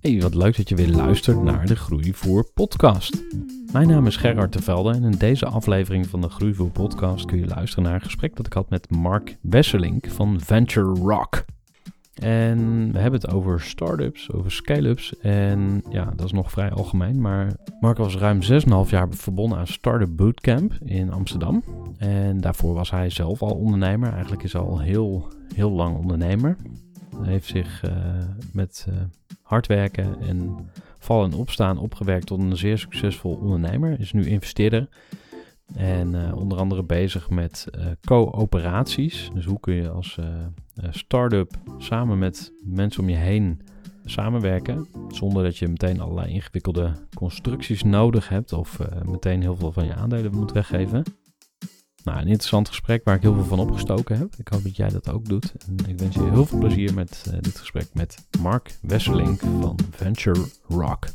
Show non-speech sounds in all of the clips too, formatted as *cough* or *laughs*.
Hey, wat leuk dat je weer luistert naar de Groeivoer podcast. Mijn naam is Gerard de Velde en in deze aflevering van de Groeivoer podcast kun je luisteren naar een gesprek dat ik had met Mark Wesselink van Venture Rock. En we hebben het over startups, over scale-ups en ja, dat is nog vrij algemeen, maar Mark was ruim 6,5 jaar verbonden aan Startup Bootcamp in Amsterdam. En daarvoor was hij zelf al ondernemer, eigenlijk is hij al heel, heel lang ondernemer. Hij heeft zich uh, met uh, hard werken en vallen en opstaan opgewerkt tot een zeer succesvol ondernemer. Is nu investeerder en uh, onder andere bezig met coöperaties. Dus hoe kun je als start-up samen met mensen om je heen samenwerken. Zonder dat je meteen allerlei ingewikkelde constructies nodig hebt of meteen heel veel van je aandelen moet weggeven. Nou, een interessant gesprek waar ik heel veel van opgestoken heb. Ik hoop dat jij dat ook doet. En ik wens je heel veel plezier met uh, dit gesprek met Mark Wesselink van Venture Rock.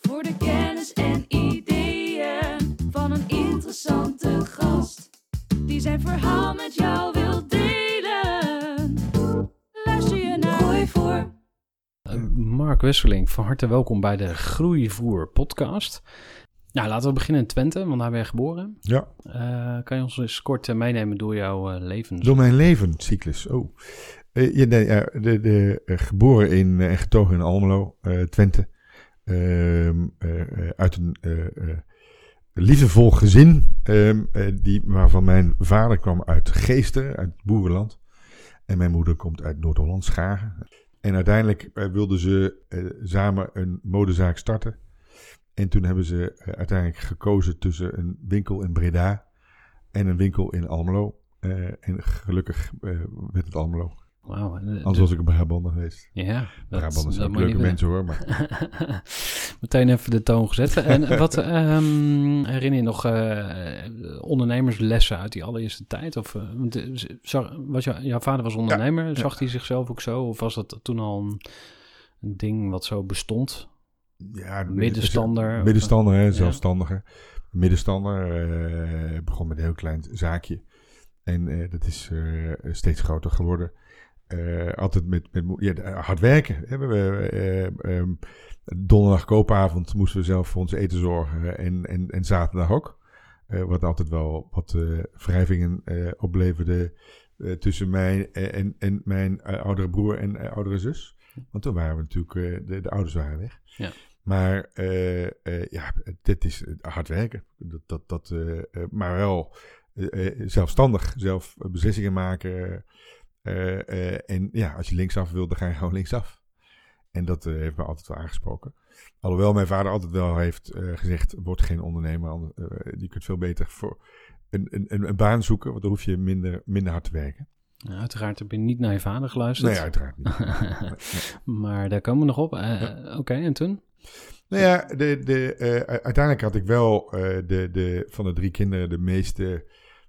Voor de kennis en ideeën van een interessante gast. Die zijn verhaal met jou wil delen. Luister je naar Gooi voor. Uh, Mark Wesselink, van harte welkom bij de Groeivoer podcast. Nou, laten we beginnen in Twente, want daar ben je geboren. Ja. Uh, kan je ons eens kort uh, meenemen door jouw uh, leven? Door mijn levenscyclus, oh. ja, nee, de, de, geboren in, en getogen in Almelo, Twente. Ehm, uit een liefdevol gezin, um, die, waarvan mijn vader kwam uit Geesten, uit Boerenland. En mijn moeder komt uit Noord-Holland, Schagen. En uiteindelijk wilden ze samen een modezaak starten. En toen hebben ze uh, uiteindelijk gekozen tussen een winkel in Breda en een winkel in Almelo. Uh, en gelukkig uh, werd het Almelo. Wauw. Anders was ik een Brabander geweest. Ja. Brabanders zijn ook leuke mensen hoor. Maar... *laughs* Meteen even de toon gezet. En *laughs* wat um, herinner je nog ondernemerslessen uit die allereerste tijd? Of, was jou, jouw vader was ondernemer. Ja, Zag hij zichzelf ook zo? Of was dat toen al een, een ding wat zo bestond? Ja, middenstander. Middenstander, hè, zelfstandige. Ja. Middenstander uh, begon met een heel klein zaakje. En uh, dat is uh, steeds groter geworden. altijd met, met ja, hard werken. Hè. We, um, donderdag koopavond moesten we zelf voor ons eten zorgen. En, en, en zaterdag ook. wat altijd wel wat wrijvingen opleverde tussen mij en, en mijn oudere broer en oudere zus. Want toen waren we natuurlijk, de, de ouders waren weg. Ja. Maar uh, uh, ja, dit is hard werken. Dat, dat, dat, uh, maar wel zelfstandig, zelf beslissingen maken. en ja, als je linksaf wil, dan ga je gewoon linksaf. En dat heeft me altijd wel aangesproken. Alhoewel mijn vader altijd wel heeft gezegd: word geen ondernemer. je kunt veel beter voor een, een, een baan zoeken, want dan hoef je minder, minder hard te werken. Nou, uiteraard heb je niet naar je vader geluisterd. Nee, uiteraard niet. *laughs* maar daar komen we nog op. Ja. Oké, okay, en toen? Nou ja, de, de, uh, uiteindelijk had ik wel uh, de, de, van de drie kinderen de meeste,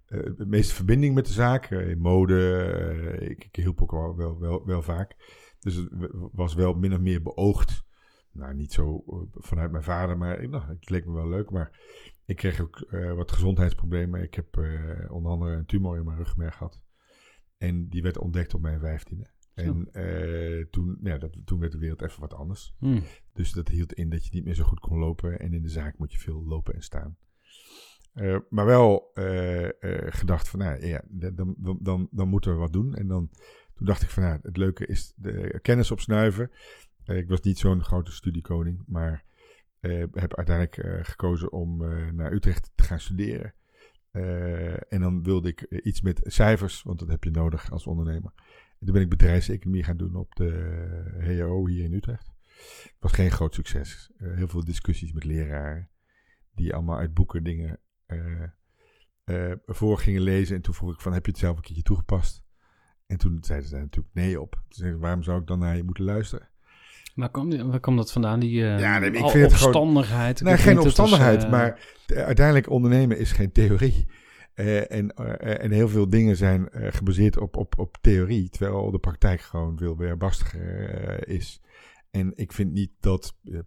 uh, de meeste verbinding met de zaak. in mode, ik, ik hielp ook wel, wel, wel, wel, vaak. Dus het was wel min of meer beoogd. Nou, niet zo vanuit mijn vader, maar nou, het leek me wel leuk. Maar ik kreeg ook eh, wat gezondheidsproblemen. Ik heb eh, onder andere een tumor in mijn rugmerg gehad. En die werd ontdekt op mijn vijftiende. En eh, toen, ja, dat, toen werd de wereld even wat anders. Hm. Dus dat hield in dat je niet meer zo goed kon lopen. En in de zaak moet je veel lopen en staan. Eh, maar wel eh, eh, gedacht van, nou ja, dan, dan, dan, moeten we wat doen. En dan, toen dacht ik van, nou, het leuke is de kennis opsnuiven. Ik was niet zo'n grote studiekoning, maar heb uiteindelijk gekozen om naar Utrecht te gaan studeren. En dan wilde ik iets met cijfers, want dat heb je nodig als ondernemer. En toen ben ik bedrijfseconomie gaan doen op de HAO hier in Utrecht. Het was geen groot succes. Eh, heel veel discussies met leraren, die allemaal uit boeken dingen eh, eh, voor gingen lezen. En toen vroeg ik van, heb je het zelf een keertje toegepast? En toen zeiden ze daar natuurlijk nee op. Toen zeiden ze, waarom zou ik dan naar je moeten luisteren? Waar kwam, die- waar kwam dat vandaan, die eh Ja, nee, ik vind het gewoon- opstandigheid? Geen opstandigheid, maar uiteindelijk ondernemen is geen theorie. En, en heel veel dingen zijn gebaseerd op, op, op theorie, terwijl de praktijk gewoon veel weerbarstiger is. En ik vind niet dat, eh,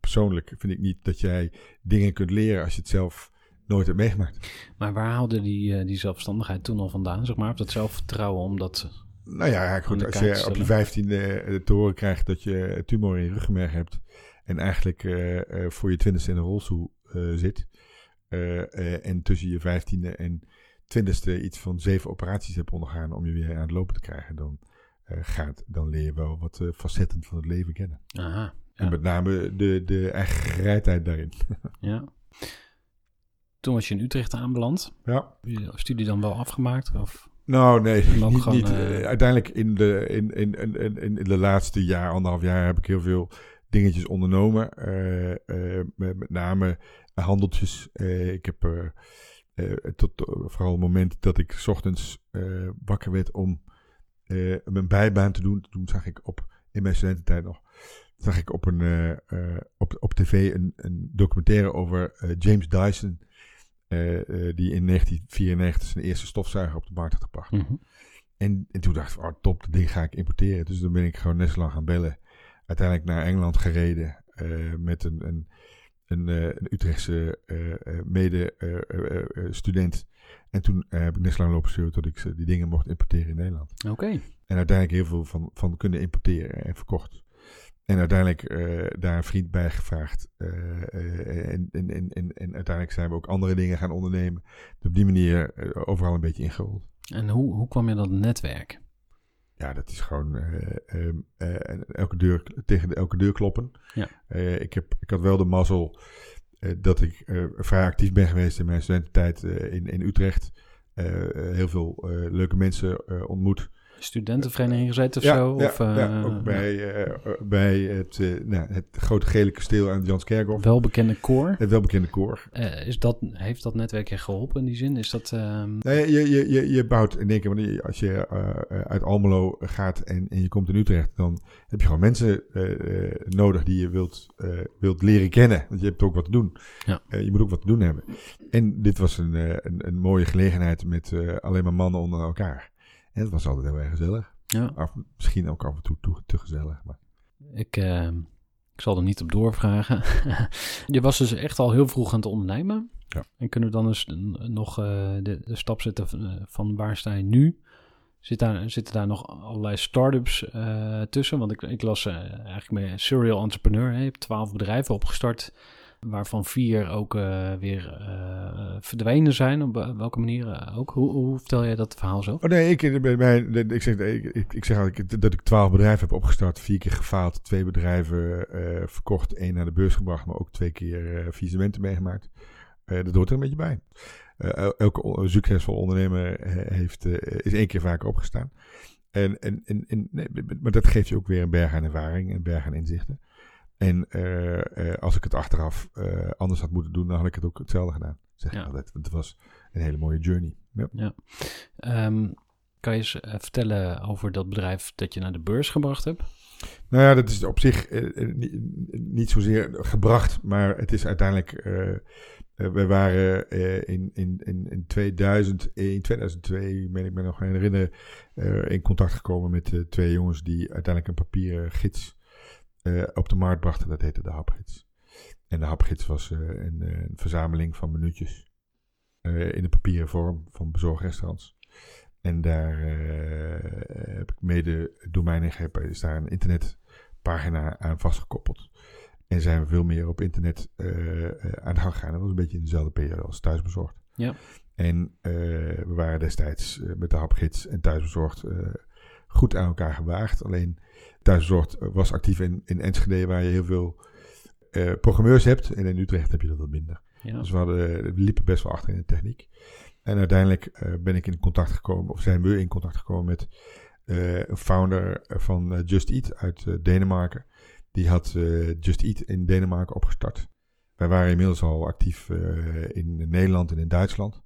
persoonlijk vind ik niet dat jij dingen kunt leren als je het zelf nooit hebt meegemaakt. Maar waar haalde die, eh, die zelfstandigheid toen al vandaan, zeg maar? Of dat zelfvertrouwen om dat... Nou ja, goed, als je op je vijftiende te horen krijgt dat je tumor in je ruggenmerg hebt en eigenlijk eh, eh, voor je twintigste in een rolstoel eh, zit eh, eh, en tussen je vijftiende en twintigste iets van zeven operaties hebt ondergaan om je weer aan het lopen te krijgen, dan, eh, gaat, dan leer je wel wat eh, facetten van het leven kennen. Aha, En met name de, de eigen gereidheid daarin. *laughs* ja. Toen was je in Utrecht aanbeland. ja. Je studie dan wel afgemaakt? Of? Nou, nee, niet. eh, Eh, uiteindelijk in de, in, in, in, in, in de laatste jaar, anderhalf jaar, heb ik heel veel dingetjes ondernomen. Eh, eh, met, met name handeltjes. Eh, ik heb eh, eh, tot eh, vooral het moment dat ik 's ochtends eh, wakker werd om eh, mijn bijbaan te doen. Toen zag ik op, in mijn studententijd nog, zag ik op, een, eh, eh, op, op tv een, een documentaire over James Dyson. die in 1994 zijn eerste stofzuiger op de markt had gebracht. Mhm. En, en toen dacht ik, oh top, dat ding ga ik importeren. Dus dan ben ik gewoon net zo lang gaan bellen. Uiteindelijk naar Engeland gereden met een, een, een, eh, een Utrechtse mede-student. en toen eh, heb ik net zo lang lopen sturen tot ik die dingen mocht importeren in Nederland. Oké. En uiteindelijk heel veel van, van kunnen importeren en verkocht. En uiteindelijk eh, daar een vriend bij gevraagd. Eh, eh, en, en, en, en, uiteindelijk zijn we ook andere dingen gaan ondernemen. Op die manier eh, overal een beetje ingerold. En hoe, hoe kwam je dat netwerk? Ja, dat is gewoon eh, ehm, eh, elke deur, tegen de, elke deur kloppen. Ja. Eh, ik, heb, ik had wel de mazzel dat ik vrij actief ben geweest in mijn studententijd in, in Utrecht. Heel veel leuke mensen ontmoet. Studentenvereniging gezeten of ja, zo? ja, of, eh, ja, ook bij, eh, eh, bij het, eh, nou, het grote gele kasteel aan de Janskerkhof. welbekende koor. Het welbekende koor. Eh, is dat, heeft dat netwerk je geholpen in die zin? Is dat... ehm, Nee, je, je, je, je bouwt in één keer, wanneer als je eh, eh, uit Almelo gaat en, en je komt in Utrecht, dan heb je gewoon mensen eh, eh, nodig die je wilt, eh, wilt leren kennen. Want je hebt ook wat te doen. Ja. Eh, je moet ook wat te doen hebben. En dit was een, eh, een, een mooie gelegenheid met eh, alleen maar mannen onder elkaar. En het was altijd heel erg gezellig. ja, Af, misschien ook af en toe te, te gezellig. Maar. ik, ehm, ik zal er niet op doorvragen. *laughs* je was dus echt al heel vroeg aan het ondernemen. Ja. En kunnen we dan eens nog eh, de, de stap zetten van, eh, van waar sta je nu? Zit daar, zitten daar nog allerlei start-ups eh, tussen? Want ik, ik las eigenlijk met serial entrepreneur. Hè? Je hebt twaalf bedrijven opgestart, waarvan vier ook eh, weer eh, verdwenen zijn. Op wel- welke manier eh, ook? Hoe, hoe vertel jij dat verhaal zo? Oh nee, ik, eh, ik, zeg, ik, ik, dat ik twaalf bedrijven heb opgestart. Vier keer gefaald, twee bedrijven eh, verkocht. één naar de beurs gebracht, maar ook twee keer eh faillissementen meegemaakt. Eh, dat hoort er een beetje bij. Eh, el- elke succesvol ondernemer eh, heeft, eh, is één keer vaker opgestaan. En, en, en, en, nee, maar dat geeft je ook weer een berg aan ervaring, een berg aan inzichten. En eh, eh, als ik het achteraf eh, anders had moeten doen, dan had ik het ook hetzelfde gedaan. Zeg ik Ja. altijd. Het was een hele mooie journey. Ja. Ehm, kan je eens vertellen over dat bedrijf dat je naar de beurs gebracht hebt? Nou ja, dat is op zich niet, niet zozeer gebracht, maar het is uiteindelijk. we waren in, in, in, in 2001, 2002, meen ik me nog herinneren, in contact gekomen met twee jongens die uiteindelijk een papieren gids eh, op de markt brachten. Dat heette de Hapgids. En de hapgids was eh, een, eh, een verzameling van minuutjes in de papieren vorm van bezorgrestaurants. En daar heb ik mede domein ingegeven. Is daar een internetpagina aan vastgekoppeld. En zijn we veel meer op internet aan de gang gegaan. Dat was een beetje in dezelfde periode als thuisbezorgd. Ja. En we waren destijds met de hapgids en thuisbezorgd goed aan elkaar gewaagd. Alleen thuisbezorgd was actief in, in Enschede, waar je heel veel eh, programmeurs hebt. En in Utrecht heb je dat wat minder. Ja. Dus we, hadden, we liepen best wel achter in de techniek. En uiteindelijk eh, ben ik in contact gekomen, of zijn we in contact gekomen met eh, een founder van Just Eat uit Denemarken. Die had Just Eat in Denemarken opgestart. Wij waren inmiddels al actief in Nederland en in Duitsland,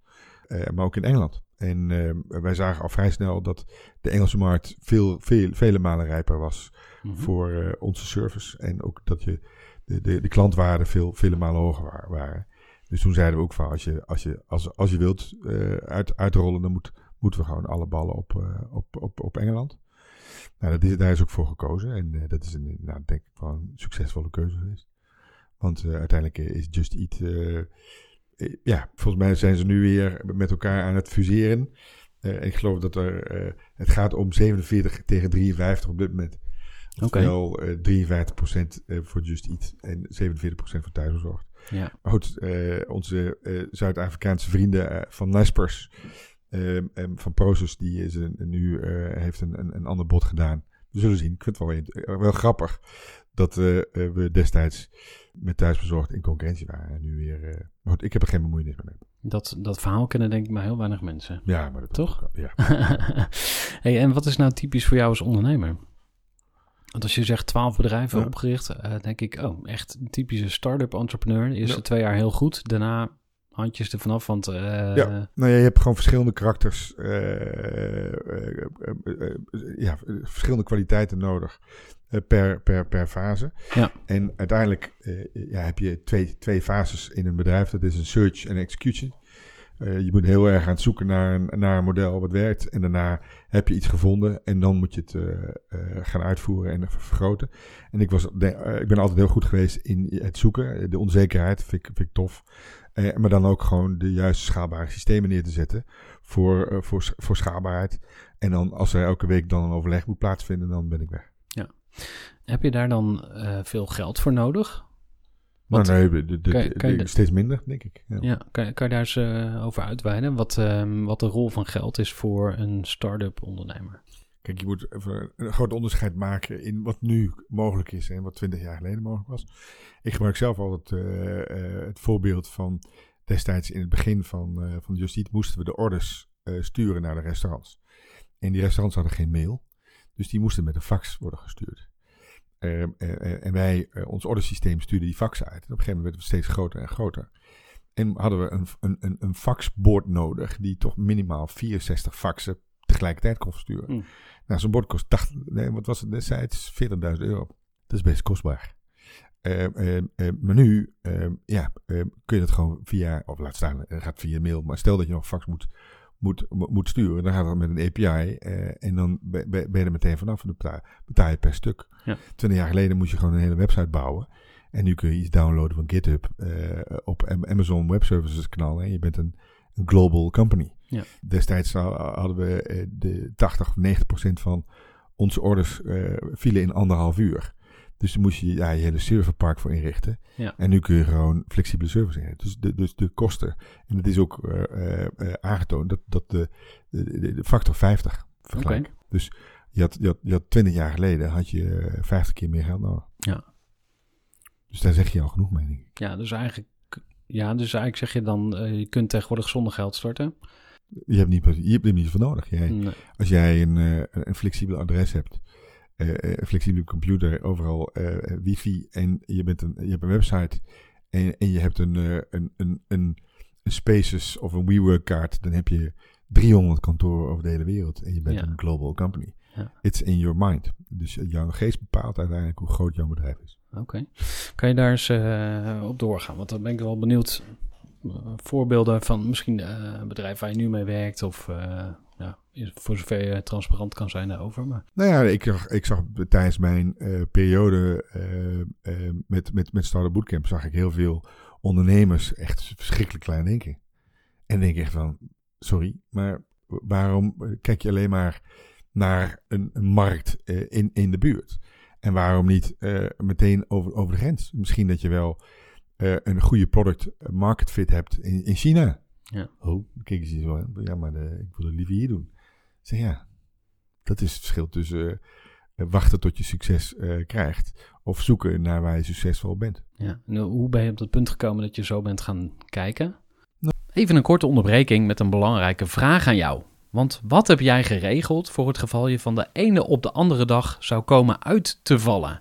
maar ook in Engeland. En eh, wij zagen al vrij snel dat de Engelse markt veel, veel, vele malen rijper was Mhm. voor eh, onze service. En ook dat je de, de, de klantwaarden veel, vele malen hoger wa- waren. Dus toen zeiden we ook van als je, als je, als, als je wilt eh, uit, uitrollen, dan moet, moeten we gewoon alle ballen op, op, op, op Engeland. Nou, dat is, daar is ook voor gekozen. En dat is een, nou, denk ik wel een succesvolle keuze geweest. Want uiteindelijk is Just Eat... eh, ja, volgens mij zijn ze nu weer met elkaar aan het fuseren. Eh, ik geloof dat er... eh, het gaat om 47 tegen 53 op dit moment. Oké. Oftewel eh 53% eh, voor Just Eat en 47% voor thuisbezorgd. Ja. Maar goed, onze Zuid-Afrikaanse vrienden van Nespers, en van Proces, die is een, nu heeft een, een, een ander bod gedaan. We zullen zien. Ik vind het wel, wel grappig dat eh, eh, we destijds met thuisbezorgd in concurrentie waren. En nu weer. eh, maar goed, ik heb er geen bemoeienis meer mee. Dat, dat verhaal kennen denk ik maar heel weinig mensen. Ja, maar dat Toch? Ja. *laughs* hey, en wat is nou typisch voor jou als ondernemer? Want als je zegt 12 bedrijven Ja. opgericht, denk ik, oh, echt een typische start-up entrepreneur. De eerste Ja. twee jaar heel goed, daarna handjes er vanaf, want... eh, Ja. Nou ja, je hebt gewoon verschillende karakters, eh, eh, ja, verschillende kwaliteiten nodig per, per, per fase. Ja. En uiteindelijk ja, heb je twee, twee fases in een bedrijf. Dat is een search en execution. Je moet heel erg aan het zoeken naar een, naar een model wat werkt. En daarna heb je iets gevonden en dan moet je het gaan uitvoeren en ver- vergroten. En ik, was, de- ik ben altijd heel goed geweest in het zoeken. De onzekerheid vind ik, vind ik tof. Eh, maar dan ook gewoon de juiste schaalbare systemen neer te zetten voor, eh, voor, voor schaalbaarheid. En dan als er elke week dan een overleg moet plaatsvinden, dan ben ik weg. Heb je daar dan eh, veel geld voor nodig? Nee, de, de, de- kan je- kan je de- de- steeds minder, denk ik. Ja. Ja, kan, kan je daar eens eh, over uitweiden? Wat, ehm, wat de rol van geld is voor een start-up ondernemer? Kijk, je moet een groot onderscheid maken in wat nu mogelijk is en wat twintig jaar geleden mogelijk was. Ik gebruik zelf altijd eh, eh, het voorbeeld van destijds in het begin van, eh van Just Eat moesten we de orders sturen naar de restaurants. En die restaurants hadden geen mail, dus die moesten met een fax worden gestuurd. Eh, eh, eh, en wij, ons ordersysteem stuurde die faxen uit. En op een gegeven moment werd het steeds groter en groter. En hadden we een, een, een, faxbord nodig die toch minimaal 64 faxen tegelijkertijd kon versturen. Mm. Nou, zo'n bord kost 80, nee, wat was het destijds? 40.000 euro. Dat is best kostbaar. Eh, eh, eh, maar nu, ja, kun je dat gewoon via, of laat staan, het gaat via mail. Maar stel dat je nog fax moet, moet, mo- moet sturen, dan gaat het met een API. eh, en dan ben, je er meteen vanaf en dan betaal, je per stuk. Ja. 20 jaar geleden moest je gewoon een hele website bouwen. En nu kun je iets downloaden van GitHub eh, op Am- Amazon Web Services knallen. En je bent een, een global company. Ja. Destijds ha- hadden we eh, de 80 of 90 procent van onze orders eh, vielen in anderhalf uur. Dus daar moest je ja, je hele serverpark voor inrichten. Ja. En nu kun je gewoon flexibele service inrichten. Dus de, dus de kosten. En het is ook eh, aangetoond dat, dat de, de, factor 50 vergelijkt. Dus je had, je, had, je had 20 jaar geleden had je eh, 50 keer meer geld nodig. Ja. Dus daar zeg je al genoeg mee. denk ik. Ja, dus eigenlijk, ja, dus eigenlijk zeg je dan, je kunt tegenwoordig zonder geld starten. Je hebt niet, je hebt er niet voor nodig. Jij, Nee. Als jij een, eh, een flexibel adres hebt, eh, eh, een flexibele computer, overal wifi en je, bent een, je hebt een website en, en je hebt een, een, een, een, Spaces of een WeWork kaart, dan heb je 300 kantoren over de hele wereld en je bent Ja. een global company. Ja. It's in your mind. Dus jouw geest bepaalt uiteindelijk hoe groot jouw bedrijf is. Oké. Kan je daar eens op doorgaan? Want dan ben ik wel benieuwd. Eh, voorbeelden van misschien eh, een bedrijf waar je nu mee werkt of, eh, ja, voor zover je transparant kan zijn daarover. Maar... Nou ja, ik zag, ik zag tijdens mijn uh, periode met, met, met Startup Bootcamp zag ik heel veel ondernemers echt verschrikkelijk klein denken. En denk echt van, sorry, maar waarom kijk je alleen maar naar een, een markt in, in de buurt? En waarom niet meteen over, over de grens? Misschien dat je wel een goede product market fit hebt in, in China. Ja. Oh, kijk eens zo. Ja, maar de, ik wil het liever hier doen. Zeg ja, dat is het verschil tussen uh, wachten tot je succes uh, krijgt of zoeken naar waar je succesvol bent. Ja, nou, hoe ben je op dat punt gekomen dat je zo bent gaan kijken? Nou. Even een korte onderbreking met een belangrijke vraag aan jou. Want wat heb jij geregeld voor het geval je van de ene op de andere dag zou komen uit te vallen?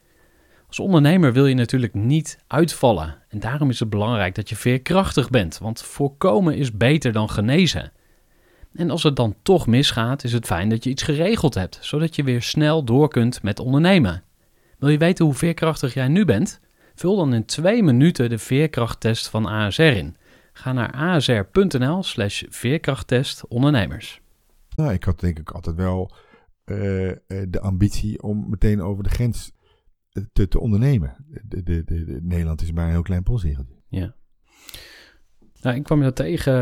Als ondernemer wil je natuurlijk niet uitvallen. En daarom is het belangrijk dat je veerkrachtig bent, want voorkomen is beter dan genezen. En als het dan toch misgaat, is het fijn dat je iets geregeld hebt, zodat je weer snel door kunt met ondernemen. Wil je weten hoe veerkrachtig jij nu bent? Vul dan in twee minuten de veerkrachttest van ASR in. Ga naar asr.nl slash veerkrachttest ondernemers. Nou, ik had denk ik altijd wel uh, de ambitie om meteen over de grens te, te ondernemen. De, de, de, Nederland is maar een heel klein postzegeltje. Ja. Nou, ik kwam jou tegen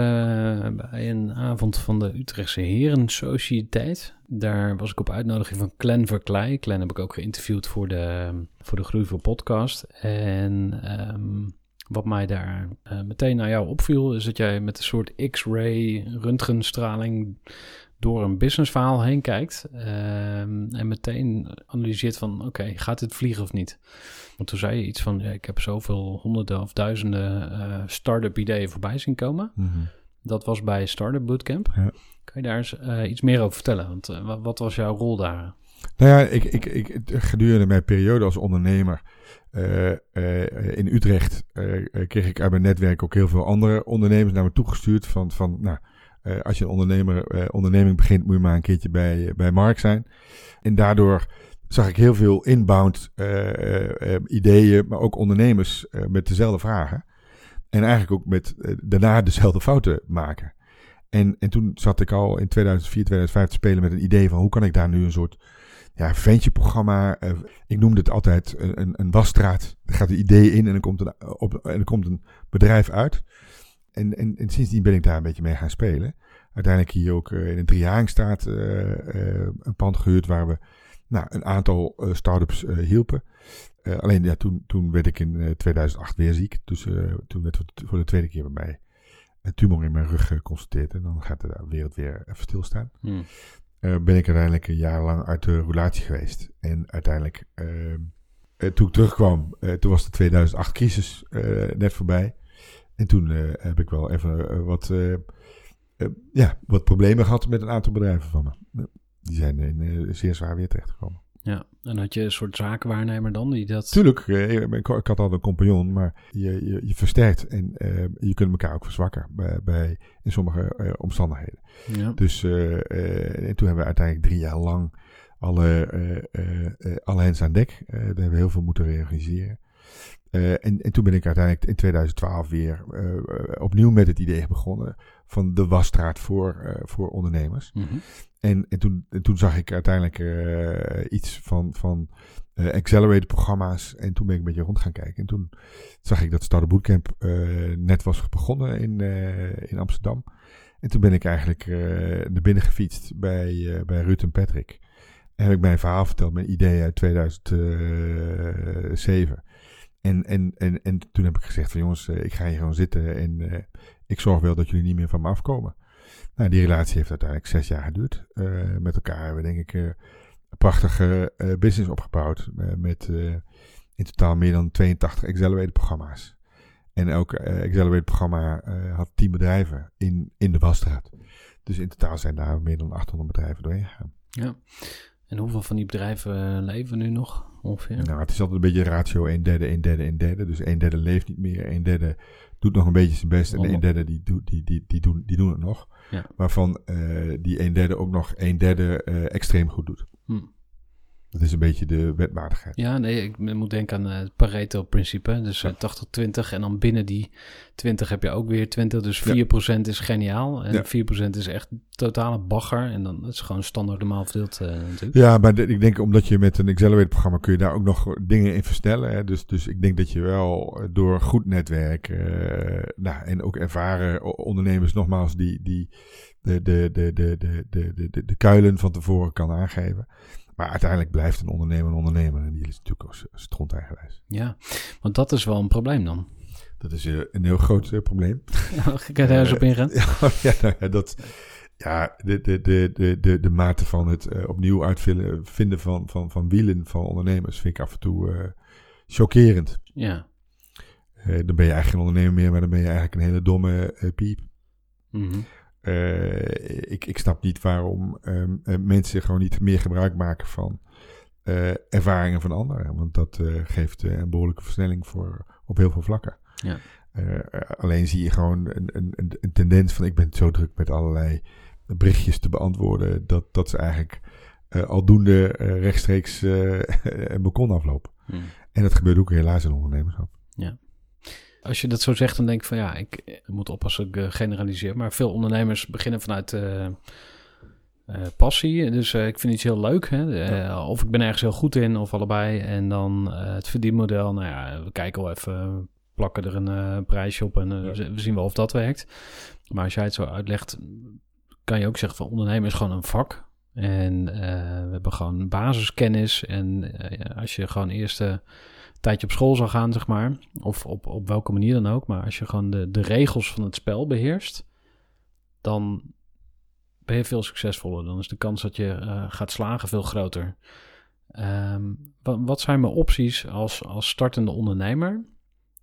eh, bij een avond van de Utrechtse Herensociëteit. Daar was ik op uitnodiging van Clan Verkleij. Clan heb ik ook geïnterviewd voor de, voor de Groei voor podcast. En um, wat mij daar uh, meteen naar jou opviel, is dat jij met een soort X-ray röntgenstraling door een businessverhaal heen kijkt. Um, en meteen analyseert van, oké, gaat dit vliegen of niet? Want toen zei je iets van, ja, ik heb zoveel honderden of duizenden uh, start-up ideeën voorbij zien komen. Mm -hmm. Dat was bij Startup Bootcamp. Ja. Kan je daar eens uh, iets meer over vertellen? Want wat, wat, was jouw rol daar? Nou ja, ik, ik, ik, gedurende mijn periode als ondernemer in Utrecht kreeg ik uit mijn netwerk ook heel veel andere ondernemers naar me toegestuurd. Van, van nou, als je een ondernemer, onderneming begint, moet je maar een keertje bij, bij Mark zijn. En daardoor zag ik heel veel inbound ideeën, maar ook ondernemers met dezelfde vragen. En eigenlijk ook met daarna *laughs* dezelfde fouten maken. En, en toen zat ik al in 2004, 2005 te spelen met een idee van hoe kan ik daar nu een soort ja, ventje-programma. ik noemde het altijd een, een, een wasstraat. Er gaat een idee in en er komt een, op, en er komt een bedrijf uit. En, en, en sindsdien ben ik daar een beetje mee gaan spelen. Uiteindelijk hier ook in een Driaangstraat een pand gehuurd waar we nou, een aantal uh, start-ups uh, hielpen. Uh, alleen ja, toen, toen werd ik in 2008 weer ziek. Dus toen werd voor de tweede keer bij mij een tumor in mijn rug geconstateerd. En dan gaat de wereld weer even stilstaan. Hmm. ben ik uiteindelijk een jaar lang uit de roulatie geweest. En uiteindelijk, toen ik terugkwam, toen was de 2008 crisis net voorbij. En toen heb ik wel even wat, ja, wat problemen gehad met een aantal bedrijven van me die zijn in zeer zwaar weer terechtgekomen. Ja, en had je een soort zakenwaarnemer dan die dat... Tuurlijk, ik, ik, had al een compagnon, maar je, je, je versterkt en je kunt elkaar ook verzwakken bij, bij in sommige omstandigheden. Ja. Dus en toen hebben we uiteindelijk drie jaar lang alle, alle hens aan dek. daar hebben we heel veel moeten reorganiseren. Uh, en, en, toen ben ik uiteindelijk in 2012 weer uh, opnieuw met het idee begonnen van de wasstraat voor, uh, voor ondernemers. Mm -hmm. en, en, toen, en toen zag ik uiteindelijk iets van, van accelerated programma's. En toen ben ik een beetje rond gaan kijken. En toen zag ik dat Startup Bootcamp net was begonnen in, in Amsterdam. En toen ben ik eigenlijk naar binnen gefietst bij, bij Ruud en Patrick. En heb ik mijn verhaal verteld, mijn idee uit 2007. En, en, en, en toen heb ik gezegd van jongens, ik ga hier gewoon zitten en uh, ik zorg wel dat jullie niet meer van me afkomen. Nou, die relatie heeft uiteindelijk zes jaar geduurd. Uh, met elkaar hebben we denk ik een prachtige business opgebouwd. met in totaal meer dan 82 Accelerated programma's. En elk Accelerated programma had 10 bedrijven in, in de Wasstraat. Dus in totaal zijn daar meer dan 800 bedrijven doorheen gegaan. Ja. En hoeveel van die bedrijven eh, leven nu nog ongeveer? Nou, het is altijd een beetje ratio 1 derde, 1 derde, 1 derde. Dus 1 derde leeft niet meer, 1 derde doet nog een beetje zijn best en. 1 derde die, doet- die, die, die, doen, die doen het nog. Ja. Waarvan eh, die 1 derde ook nog 1 derde eh, extreem goed doet. Hm. Dat is een beetje de wetmatigheid. Ja, nee, ik moet denken aan eh, het Pareto-principe. Dus 80-20 eh, en dan binnen die 20 heb je ook weer 20. Dus 4% is geniaal en 4% is echt totale bagger. En dan is het gewoon standaard normaal verdeeld eh, natuurlijk. Ja, maar ik denk omdat je met een accelerator programma kun je daar ook nog dingen in verstellen. Hè? Dus, dus ik denk dat je wel door goed netwerk nou, en ook ervaren ondernemers nogmaals die... die de, de, de, de, de, de, de kuilen van tevoren kan aangeven. Maar uiteindelijk blijft een ondernemer een ondernemer. En die is natuurlijk ook stront eigenwijs. Ja, want dat is wel een probleem dan. Dat is eh, een heel groot eh, probleem. *laughs* Kan je daar eens op ingaan? *laughs* Ja, ja, nou ja, dat, ja de, de, de, de, de, de mate van het eh, opnieuw uitvinden vinden van, van, van wielen van ondernemers vind ik af en toe eh, chockerend. Ja. Eh, dan ben je eigenlijk geen ondernemer meer, maar dan ben je eigenlijk een hele domme eh, piep. Mhm. Eh, ik, ik snap niet waarom ehm, eh, mensen gewoon niet meer gebruik maken van eh, ervaringen van anderen. Want dat geeft een behoorlijke versnelling voor, op heel veel vlakken. Ja. Alleen zie je gewoon een, een, een, tendens van ik ben zo druk met allerlei berichtjes te beantwoorden. Dat, dat ze eigenlijk aldoende rechtstreeks *laughs* een balkon aflopen. Hm. En dat gebeurt ook helaas in ondernemerschap. Als je dat zo zegt, dan denk ik van ja, ik moet oppassen dat ik eh, generaliseer. Maar veel ondernemers beginnen vanuit eh, eh, passie. Dus ik vind iets heel leuk. Hè? Of ik ben ergens heel goed in, of allebei. En dan het verdienmodel. Nou ja, we kijken wel even, plakken er een prijsje op en Ja. we zien wel of dat werkt. Maar als jij het zo uitlegt, kan je ook zeggen van ondernemen is gewoon een vak. En we hebben gewoon basiskennis. En als je gewoon eerst tijdje op school zou gaan, zeg maar. Of op, op welke manier dan ook. Maar als je gewoon de, de regels van het spel beheerst. Dan ben je veel succesvoller. Dan is de kans dat je eh, gaat slagen veel groter. Ehm, wat, wat zijn mijn opties als, als startende ondernemer?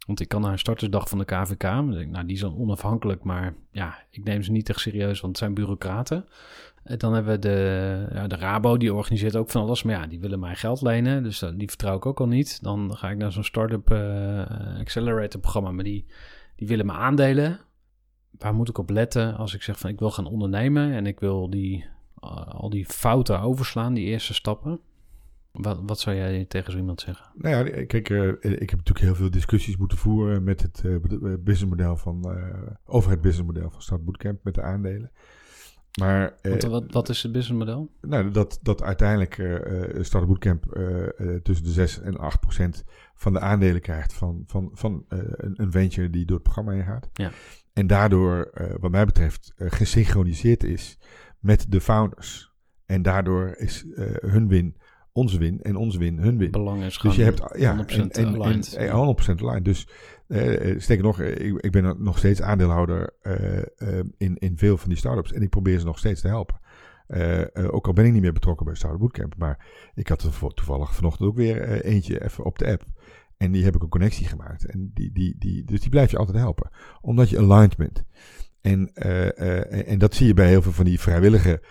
Want ik kan naar een startersdag van de KVK. Nou, die zijn onafhankelijk, maar ja, ik neem ze niet echt serieus, want het zijn bureaucraten. En dan hebben we de, ja, de Rabo, die organiseert ook van alles. Maar ja, die willen mij geld lenen, dus dat- die vertrouw ik ook al niet. Dan ga ik naar zo'n start-up eh, accelerator programma, maar die, die willen me aandelen. Waar moet ik op letten als ik zeg van ik wil gaan ondernemen en ik wil die, eh, al die fouten overslaan, die eerste stappen? Wat, wat zou jij tegen zo iemand zeggen? Nou ja, kijk, eh, ik heb natuurlijk heel veel discussies moeten voeren met het eh, businessmodel van, over het businessmodel van Start Bootcamp met de aandelen. Maar Want, wat, wat is het businessmodel? nou, dat, dat uiteindelijk eh, Start Bootcamp tussen de 6 en 8 procent van de aandelen krijgt van, van, van een, een venture die door het programma heen gaat. Ja. En daardoor, wat mij betreft, gesynchroniseerd is met de founders. En daardoor is hun win onze win en onze win hun win. Belang is Dus je hebt ja, 100% en, en, aligned. en, en 100% aligned. Dus eh, eh, sterker nog, eh, ik, ik ben nog steeds aandeelhouder in, in veel van die startups. En ik probeer ze nog steeds te helpen. Ook al ben ik niet meer betrokken bij Startup Bootcamp. Maar ik had er toevallig vanochtend ook weer eentje even op de app. En die heb ik een connectie gemaakt. En die, die, die, dus die blijf je altijd helpen. Omdat je aligned bent. En, en- en dat zie je bij heel veel van die vrijwillige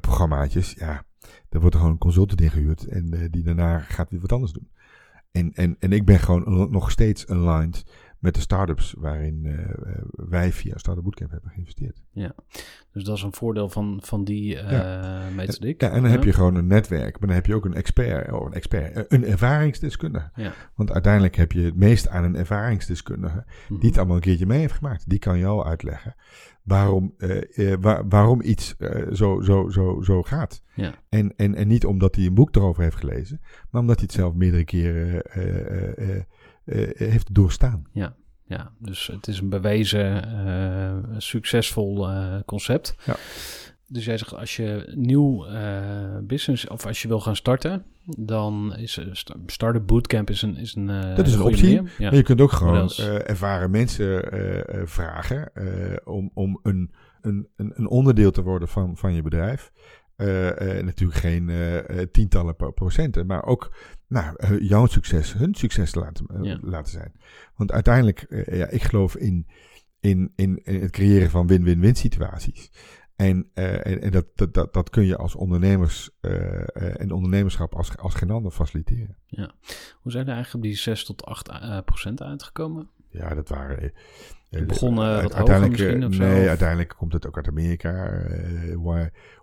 programmaatjes. Ja, daar wordt er gewoon een consultant ingehuurd. En eh, die daarna gaat weer wat anders doen. En, en, en ik ben gewoon nog steeds aligned met de startups waarin eh, eh, wij via Startup Bootcamp hebben geïnvesteerd. Dus dat is een voordeel van, van die eh methodiek. Ja, en dan heb je gewoon een netwerk, maar dan heb je ook een expert, oh, een expert, een ervaringsdeskundige. Ja. Want uiteindelijk heb je het meest aan een ervaringsdeskundige Mhm. die het allemaal een keertje mee heeft gemaakt. Die kan jou uitleggen waarom, waar- waarom iets zo, zo, zo, zo gaat. Ja. En, en, en niet omdat hij een boek erover heeft gelezen, maar omdat hij het zelf meerdere keren heeft doorstaan. Ja, dus het is een bewezen eh, succesvol eh, concept. Ja. Dus jij zegt als je nieuw eh, business of als je wil gaan starten, dan is Startup Bootcamp is een is een eh, Dat is een optie. Ja. Je kunt ook gewoon eh, ervaren mensen eh, eh, vragen eh, om, om een, een, een, een onderdeel te worden van, van je bedrijf. Eh, eh, natuurlijk geen eh, tientallen pro- procenten, maar ook nou, jouw succes, hun succes te laten, Ja. laten zijn. Want uiteindelijk, ja, ik geloof in, in, in, in het creëren van win-win-win situaties. En, en, en dat, dat, dat, dat kun je als ondernemers en ondernemerschap als, als geen ander faciliteren. Hoe zijn er eigenlijk die 6 tot 8 eh, procent uitgekomen? Ja, dat waren. Het begon, wat hoger uiteindelijk, misschien of zo, Nee, of? uiteindelijk komt het ook uit Amerika. Eh,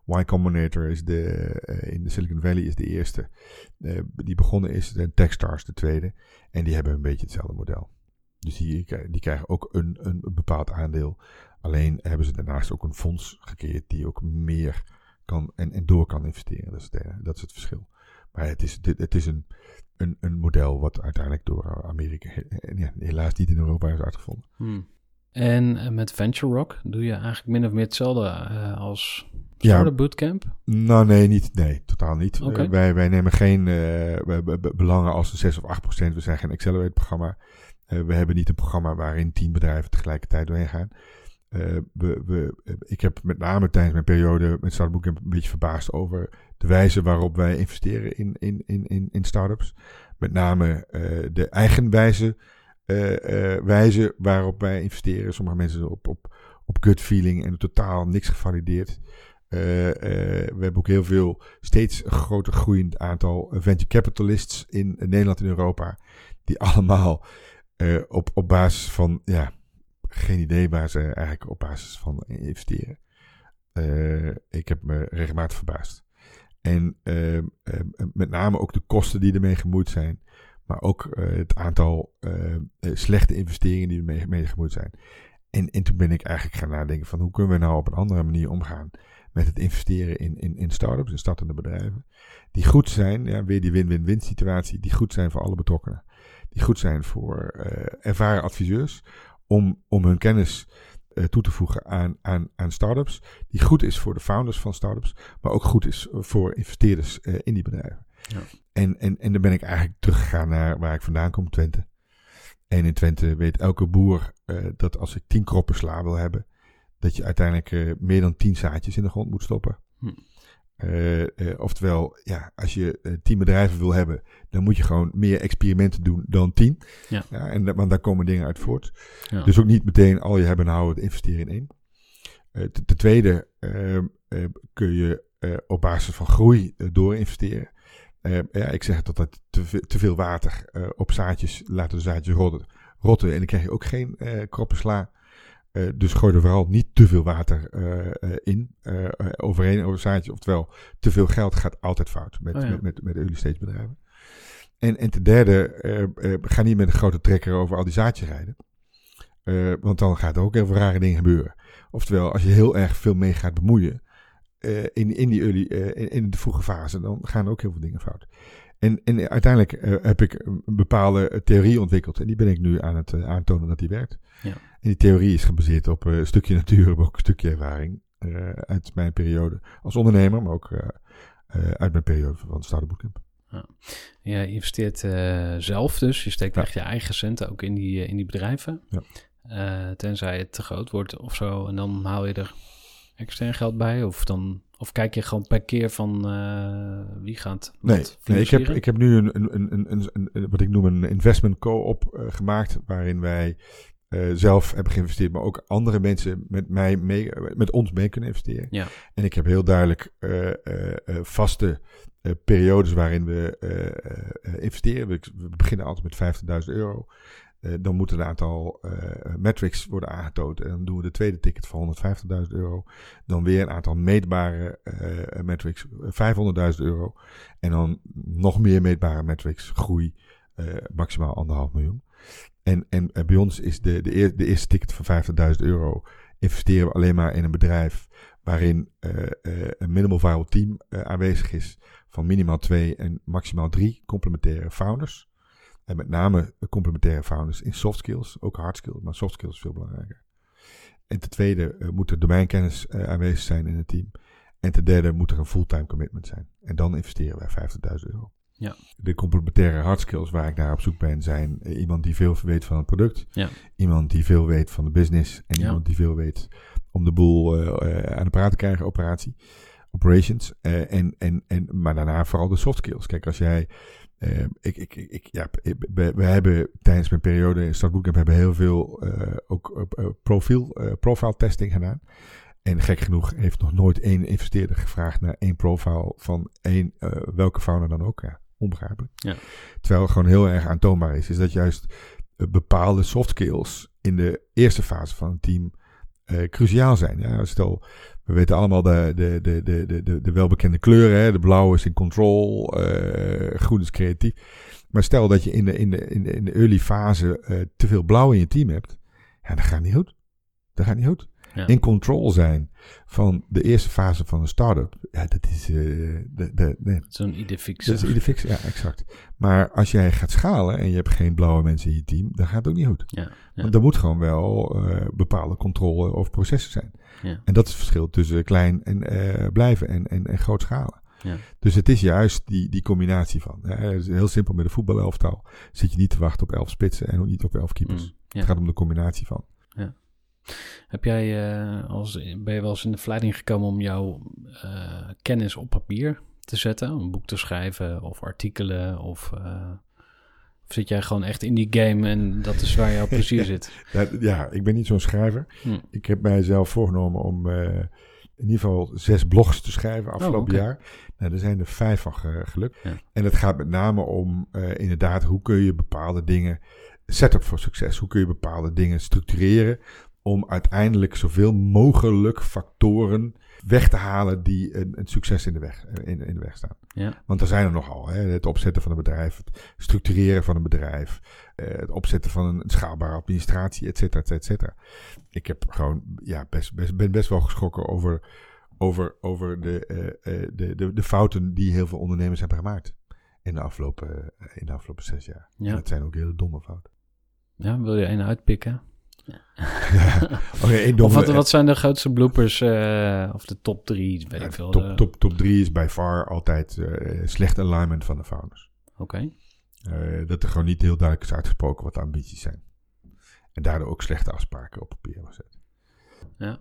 y, Combinator is de, eh, in de Silicon Valley is de eerste. Eh, die begonnen is en Techstars de tweede. En die hebben een beetje hetzelfde model. Dus die, die krijgen ook een, een bepaald aandeel. Alleen hebben ze daarnaast ook een fonds gecreëerd die ook meer kan en, en door kan investeren. Dat is het, dat is het verschil. Maar het is, het is een, een, een model wat uiteindelijk door Amerika ja, helaas niet in Europa is uitgevonden. Hmm. En eh, met Venture Rock doe je eigenlijk min of meer hetzelfde als Ja. Startup Bootcamp? Nou, nee, niet, nee, totaal niet. Eh, wij, wij nemen geen we- belangen als een 6 of 8 procent. We zijn geen Accelerate-programma. Eh, we hebben niet een programma waarin 10 bedrijven tegelijkertijd doorheen gaan. We, we, ik heb met name tijdens mijn periode met Startup Bootcamp een beetje verbaasd over de wijze waarop wij investeren in, in, in, in, in startups. Met name de eigenwijze eh, wijze waarop wij investeren. Sommige mensen op, op, op gut feeling en totaal niks gevalideerd. Eh, eh, we hebben ook heel veel, steeds groter groeiend aantal venture capitalists in Nederland en Europa. Die *laughs* allemaal eh, op, op basis van, ja, geen idee waar ze eigenlijk op basis van investeren. Ik heb me regelmatig verbaasd. En eh, eh, met name ook de kosten die ermee gemoeid zijn. Maar ook het aantal slechte investeringen die ermee mee gemoeid zijn. En, en toen ben ik eigenlijk gaan nadenken van hoe kunnen we nou op een andere manier omgaan met het investeren in, in, in start-ups, in startende bedrijven. Die goed zijn, ja, weer die win-win-win situatie, die goed zijn voor alle betrokkenen. Die goed zijn voor eh, ervaren adviseurs om, om hun kennis eh, toe te voegen aan, aan, aan start-ups. Die goed is voor de founders van start-ups, maar ook goed is voor investeerders eh, in die bedrijven. Ja. En, en, en dan ben ik eigenlijk teruggegaan naar waar ik vandaan kom, Twente. En in Twente weet elke boer dat als ik tien kroppen sla wil hebben, dat je uiteindelijk eh, meer dan tien zaadjes in de grond moet stoppen. Hm. Eh, eh, oftewel, ja, als je tien bedrijven wil hebben, dan moet je gewoon meer experimenten doen dan tien. Ja. en, da- want daar komen dingen uit voort. Ja. Dus ook niet meteen al je hebben en houden investeren in één. Ten, tweede ehm, eh, kun je op basis van groei doorinvesteren. Uh, ja, ik zeg dat dat te, ve te veel water op zaadjes, laten de zaadjes rotten, rotten en dan krijg je ook geen uh, kroppen sla. Uh, dus gooi er vooral niet te veel water uh, in, overheen over zaadjes. Oftewel, te veel geld gaat altijd fout met, Oh ja. met, met, met early stage bedrijven. En, en ten derde, ga niet met een grote trekker over al die zaadjes rijden. Uh, want dan gaat er ook heel veel rare dingen gebeuren. Oftewel, als je heel erg veel mee gaat bemoeien uh, in, in, die early, uh, in, in, de vroege fase, dan gaan er ook heel veel dingen fout. En, en uiteindelijk heb ik een bepaalde theorie ontwikkeld. En die ben ik nu aan het aantonen dat die werkt. Ja. En die theorie is gebaseerd op een stukje natuur, maar ook een stukje ervaring. uit mijn periode als ondernemer, maar ook uit mijn periode van Startup Bootcamp. Ja. Je investeert uh, zelf dus. Je steekt ja. echt je eigen centen ook in die, in die bedrijven. Ja. Uh, tenzij het te groot wordt of zo. En dan haal je er extern geld bij. Of, dan, of kijk je gewoon per keer van uh, wie gaat nee, nee, ik, heb, ik heb nu een, een, een, een, een wat ik noem een investment co-op gemaakt. Waarin wij zelf hebben geïnvesteerd. Maar ook andere mensen met, mij mee, met ons mee kunnen investeren. Ja. En ik heb heel duidelijk vaste uh, periodes waarin we uh, uh, investeren. We, we, beginnen altijd met 50.000 euro. dan moeten een aantal metrics worden aangetoond. En dan doen we de tweede ticket van 150.000 euro. Dan weer een aantal meetbare metrics, 500.000 euro. En dan nog meer meetbare metrics, groei, maximaal anderhalf miljoen. En, en bij ons is de, de, de eerste ticket van 50.000 euro investeren we alleen maar in een bedrijf waarin uh, uh, een minimal viable team aanwezig is van minimaal twee en maximaal drie complementaire founders. En met name complementaire founders in soft skills, ook hard skills, maar soft skills is veel belangrijker. En ten tweede moet er domeinkennis aanwezig zijn in het team. En ten derde moet er een fulltime commitment zijn. En dan investeren wij 50.000 euro. Ja. De complementaire hard skills waar ik naar op zoek ben zijn iemand die veel weet van het product, ja. iemand die veel weet van de business en Ja. iemand die veel weet om de boel uh, aan de praat te krijgen, operatie, operations. Uh, en, en, en, maar daarna vooral de soft skills. Kijk, als jij. Uh, ik, ik, ik, ja, we, we, hebben tijdens mijn periode in Startbootcamp hebben heel veel ook profiel, profile testing gedaan. En gek genoeg heeft nog nooit één investeerder gevraagd naar één profile van één, eh, welke founder dan ook. Ja, onbegrijpelijk. Ja. Terwijl gewoon heel erg aantoonbaar is, is dat juist eh, bepaalde soft skills in de eerste fase van een team eh, cruciaal zijn. Ja, stel, we weten allemaal de, de, de, de, de, de, de welbekende kleuren. Hè? De blauw is in control, eh, groen is creatief. Maar stel dat je in de, in de, in de, in de early fase te veel blauw in je team hebt. Ja, dat gaat niet goed. Dat gaat niet goed. Ja. In control zijn van de eerste fase van een start-up. Ja, dat is, eh, de, de, nee, Zo'n idee fix. dat is. Ja, exact. Maar als jij gaat schalen en je hebt geen blauwe mensen in je team, dan gaat het ook niet goed. Ja, ja. Want er moet gewoon wel eh, bepaalde controle over processen zijn. Ja. En dat is het verschil tussen klein en eh, blijven en, en, en groot schalen. Ja. Dus het is juist die, die combinatie van. Hè, heel simpel met een voetbalelftal. Zit je niet te wachten op elf spitsen en ook niet op elf keepers. Mm, ja. Het gaat om de combinatie van. Heb jij eh, als, ben je wel eens in de verleiding gekomen om jouw eh, kennis op papier te zetten? Een boek te schrijven of artikelen? Of, eh, of zit jij gewoon echt in die game en dat is waar jouw plezier *laughs* zit? Ja, ja, ik ben niet zo'n schrijver. Hm. Ik heb mijzelf voorgenomen om in ieder geval zes blogs te schrijven afgelopen Oh, oké. jaar. Nou, er zijn er vijf van ge- gelukt. Ja. En het gaat met name om inderdaad hoe kun je bepaalde dingen, setup voor succes, hoe kun je bepaalde dingen structureren om uiteindelijk zoveel mogelijk factoren weg te halen die een, een succes in de, weg, in, in de weg staan. Ja, Want er zijn er nogal. Hè? Het opzetten van een bedrijf, het structureren van een bedrijf, eh, het opzetten van een schaalbare administratie, et cetera, et cetera. Ik heb gewoon, ja, best, best, ben best wel geschrokken over, over, over de, eh, eh, de, de, de fouten die heel veel ondernemers hebben gemaakt in de afgelopen, in de afgelopen zes jaar. Ja. dat zijn ook hele domme fouten. ja wil je een uitpikken? *laughs* Oké, één Of wat, wat zijn de grootste bloopers eh, of de top drie? Weet ja, ik veel. top, de- top, top drie is by far altijd eh, slecht alignment van de founders. Oké. Eh, dat er gewoon niet heel duidelijk is uitgesproken wat de ambities zijn. En daardoor ook slechte afspraken op papier zetten. Ja.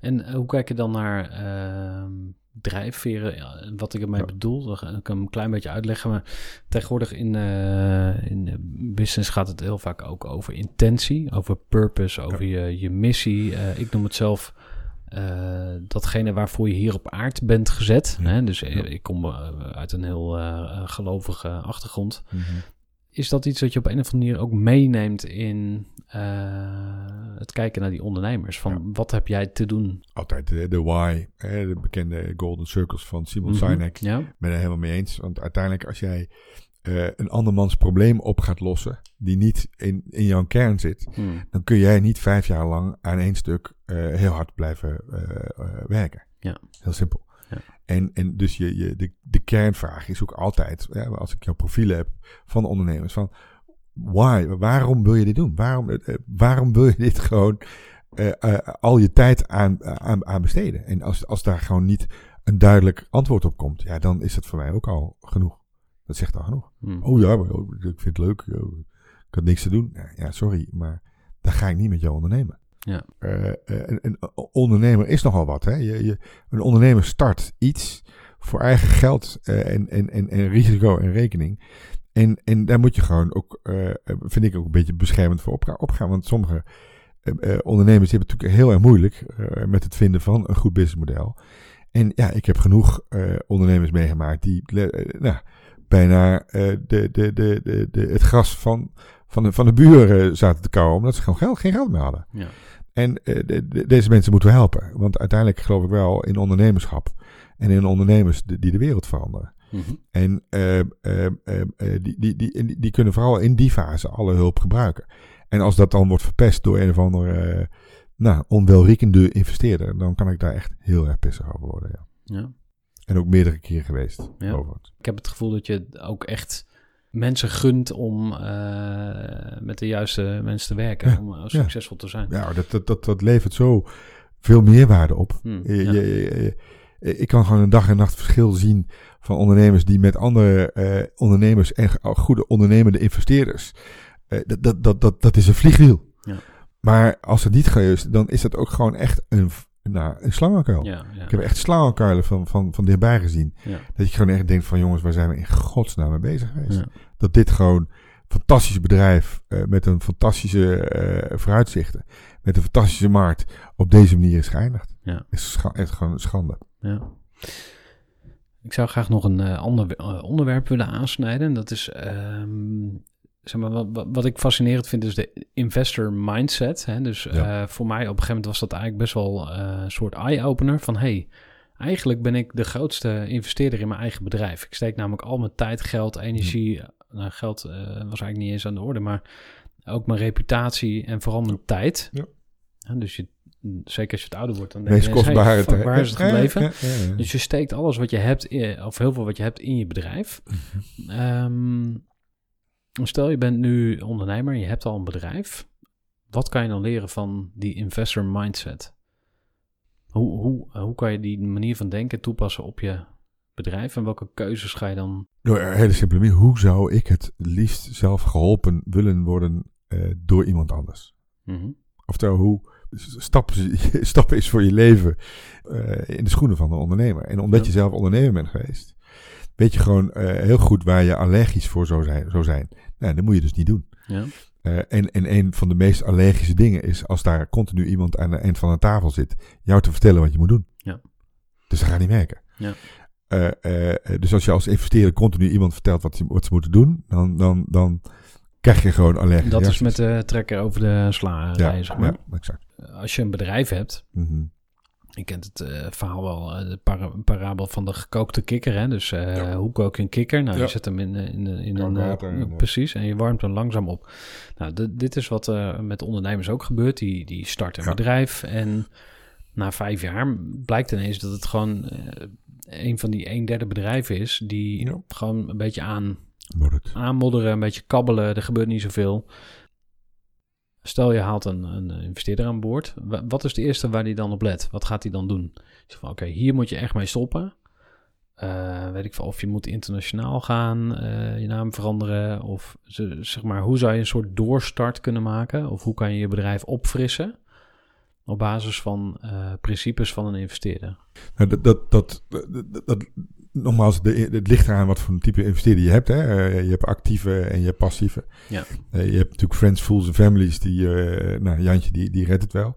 En eh, hoe kijk je dan naar ehm, drijfveren? Ja, wat ik ermee Ja. bedoel, dan ga ik hem een klein beetje uitleggen. Maar tegenwoordig in, eh, in de business gaat het heel vaak ook over intentie, over purpose, over je, je missie. Eh, ik noem het zelf eh, datgene waarvoor je hier op aard bent gezet. Hè? Dus eh, ik kom eh, uit een heel eh, gelovige achtergrond. Is dat iets wat je op een of andere manier ook meeneemt in eh, het kijken naar die ondernemers? Van Ja. wat heb jij te doen? Altijd de, de why, hè, de bekende golden circles van Simon Mhm. Sinek. Ik Ja, ben er helemaal mee eens. Want uiteindelijk als jij eh, een andermans probleem op gaat lossen, die niet in, in jouw kern zit, Hmm. dan kun jij niet vijf jaar lang aan één stuk eh, heel hard blijven eh, eh, werken. Ja. Heel simpel. Ja. En, en dus je, je, de, de kernvraag is ook altijd, ja, als ik jouw profielen heb van ondernemers, van why, waarom wil je dit doen? Waarom, eh, eh, waarom wil je *laughs* dit gewoon eh, al je tijd aan, aan, aan besteden? En als, als daar gewoon niet een duidelijk antwoord op komt, ja, dan is dat voor mij ook al genoeg. Dat zegt al genoeg. Hmm. Oh ja, maar, oh, ik vind het leuk. oh, ik had niks te doen. Ja, sorry, maar dan ga ik niet met jou ondernemen. Ja. Een, een ondernemer is nogal wat. Hè? Je, je, een ondernemer start iets voor eigen geld en, en, en, en risico en rekening. En, en daar moet je gewoon ook, eh, vind ik ook een beetje beschermend voor opga- opgaan. Want sommige eh, eh, ondernemers hebben het natuurlijk heel erg moeilijk eh, met het vinden van een goed businessmodel. En ja, ik heb genoeg eh, ondernemers meegemaakt die eh, nou, bijna eh, de, de, de, het gras van, van, de, van de buren zaten te kauwen, omdat ze gewoon geld, geen geld meer hadden. Ja. En eh, de- de- deze mensen moeten we helpen. Want uiteindelijk geloof ik wel in ondernemerschap. En in ondernemers die de wereld veranderen. Mhm. En eh, eh, eh, eh, die, die, die, die, kunnen vooral in die fase alle hulp gebruiken. En als dat dan wordt verpest door een of andere eh, nou, onwelriekende investeerder, dan kan ik daar echt heel erg pissig over worden. Ja. ja. En ook meerdere keren geweest. Ja. overigens. Ik heb het gevoel dat je ook echt mensen gunt om eh, met de juiste mensen te werken. Ja, Om succesvol te zijn. Ja, dat, dat, dat, dat levert zo veel meerwaarde op. Hmm, Je- ja. je- je- je- ik kan gewoon een dag en nacht verschil zien van ondernemers die met andere eh, ondernemers en goede ondernemende investeerders. Eh, dat, dat, dat, dat, dat is een vliegwiel. Ja. Maar als het niet is, dan is dat ook gewoon echt een, nou, een slangenkuil. Ja, ja. Ik heb echt slangenkuilen van, van, van dichtbij gezien. Dat je gewoon echt denkt van jongens, waar zijn we in godsnaam mee bezig geweest? Dat dit gewoon fantastisch bedrijf uh, met een fantastische uh, vooruitzichten, met een fantastische markt, op deze manier is geëindigd. Ja. Is echt gewoon een schande. Ja. Ik zou graag nog een uh, ander onderwerp willen aansnijden. Dat is, um, zeg maar, wat, wat, ik fascinerend vind, is de investor mindset. Hè? Dus ja. voor mij op een gegeven moment was dat eigenlijk best wel een soort eye-opener van, hey, eigenlijk ben ik de grootste investeerder in mijn eigen bedrijf. Ik steek namelijk al mijn tijd, geld, energie. Nou, geld was eigenlijk niet eens aan de orde, maar ook mijn reputatie en vooral mijn tijd. Ja. dus je, zeker als je het ouder wordt, dan denk je, hey, fuck, waar is het gebleven? ja, ja, ja. Dus je steekt alles wat je hebt, in, of heel veel wat je hebt, in je bedrijf. Mhm. Ehm, stel je bent nu ondernemer, je hebt al een bedrijf. Wat kan je dan leren van die investor mindset? Hoe, hoe, hoe kan je die manier van denken toepassen op je bedrijf en welke keuzes ga je dan? Nou, een hele simpele manier. Hoe zou ik het liefst zelf geholpen willen worden uh, door iemand anders? Mhm. Oftewel, hoe *laughs* stappen, is voor je leven uh, in de schoenen van een ondernemer. En omdat Ja. je zelf ondernemer bent geweest, weet je gewoon uh, heel goed waar je allergisch voor zou zijn. Zou zijn. Nou, dat moet je dus niet doen. Ja. Uh, en, en een van de meest allergische dingen is als daar continu iemand aan de eind van de tafel zit, jou te vertellen wat je moet doen. Ja. Dus dat ga je niet merken. Ja. Uh, uh, dus als je als investeerder continu iemand vertelt wat, wat ze moeten doen, dan, dan, dan krijg je gewoon allergie. Dat is met de trekker over de sla ja, zeg maar. ja, exact. Als je een bedrijf hebt, Mm -hmm. je kent het uh, verhaal wel, uh, de para parabel van de gekookte kikker. Hè? Dus uh, ja. hoe kook je een kikker? Nou, Ja. je zet hem in, in, in, een... water uh, eh. precies, en je warmt hem langzaam op. Nou, dit- dit is wat met ondernemers ook gebeurt. Die, die starten een bedrijf en na vijf jaar blijkt ineens dat het gewoon een van die een derde bedrijven is... die gewoon een beetje aan Wordt aanmodderen, een beetje kabbelen, er gebeurt niet zoveel. Stel je haalt een, een investeerder aan boord. Wa- Wat is de eerste waar hij dan op let? Wat gaat hij dan doen? Van oké, hier moet je echt mee stoppen. Eh, weet ik veel, of je moet internationaal gaan, eh, je naam veranderen. Of ze- zeg maar, hoe zou je een soort doorstart kunnen maken? Of hoe kan je je bedrijf opfrissen? Op basis van eh, principes van een investeerder. Nou, dat, dat, dat, dat- nogmaals, de, het ligt eraan wat voor een type investeerder je hebt. Hè. Eh, je hebt actieve en je hebt passieve. Ja. Eh, je hebt natuurlijk friends, fools en families. Die, eh, nou, Jantje, die, die redt het wel.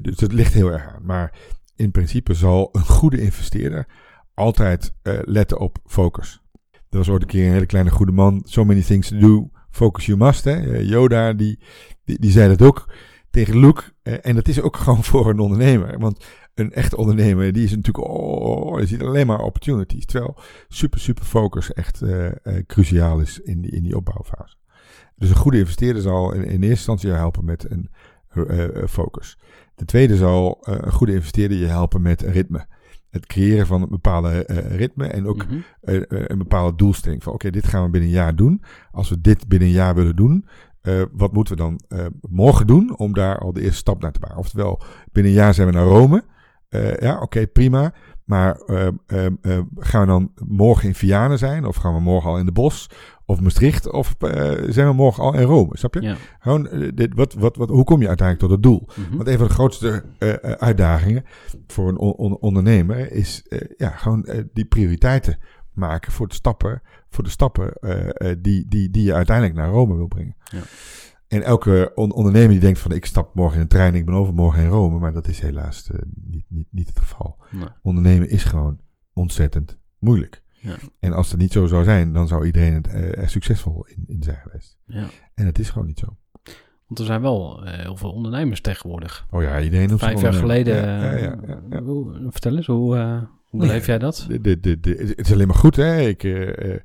Dus het ligt heel erg aan. Maar in principe zal een goede investeerder altijd letten op focus. Er was ooit een keer een hele kleine goede man. So many things to do. Focus you must. Hè. Yoda, die, die, die zei dat ook tegen Luke. Eh, en dat is ook *laughs* gewoon voor een ondernemer. Want een echte ondernemer, die is natuurlijk, oh, die ziet alleen maar opportunities. Terwijl super, super focus echt eh, eh, cruciaal is in die, in die opbouwfase. Dus een goede investeerder zal in, in eerste instantie je helpen met een focus. Ten tweede zal een goede investeerder je helpen met ritme. Het creëren van een bepaalde ritme en ook Mhm. een bepaalde doelstelling. Van oké, dit gaan we binnen een jaar doen. Als we dit binnen een jaar willen doen, eh, wat moeten we dan eh, morgen doen om daar al de eerste stap naar te maken? Oftewel, binnen een jaar zijn we naar Rome. Eh, ja, oké, prima. Maar eh, eh, eh, gaan we dan morgen in Vianen zijn? Of gaan we morgen al in de bos? Of Maastricht? Of zijn we morgen al in Rome? Snap je? Ja. Gewoon, dit, wat, wat, wat, hoe kom je uiteindelijk tot het doel? Mhm. Want een van de grootste uitdagingen voor een on- on- ondernemer is ja, gewoon die prioriteiten maken voor de stappen, voor de stappen eh, eh, die, die, die je uiteindelijk naar Rome wil brengen. Ja. En elke on- ondernemer die denkt van ik stap morgen in een trein, ik ben overmorgen in Rome, maar dat is helaas eh, niet, niet, niet het geval. Nee. Ondernemen is gewoon ontzettend moeilijk. Ja. En als het niet zo zou zijn, dan zou iedereen het, er succesvol in, in zijn geweest. Ja. En het is gewoon niet zo. Want er zijn wel heel veel ondernemers tegenwoordig. Oh ja, iedereen zich Vijf jaar geleden. Ja, ja, ja, vertel eens, hoe, hoe beleef jij dat? De, de, de, de- het is alleen maar goed, hè? Ik, eh,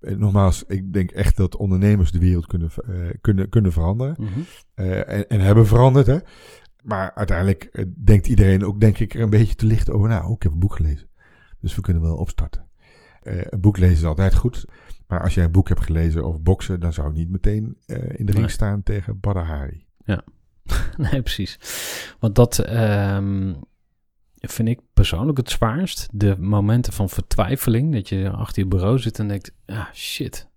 nogmaals, ik denk echt dat ondernemers de wereld kunnen, eh, kunnen, kunnen veranderen. Mhm. en, en hebben veranderd, hè? Maar uiteindelijk denkt iedereen ook, denk ik, er een beetje te licht over na. Oh, ik heb een boek gelezen. Dus we kunnen wel opstarten. Een boek lezen is altijd goed. Maar als jij een boek hebt gelezen over boksen, dan zou ik niet meteen in de ring Nee. staan tegen Badr Hari. *laughs* Nee, precies. Want dat ehm, vind ik persoonlijk het zwaarst. De momenten van vertwijfeling. Dat je achter je bureau zit en denkt, ah shit.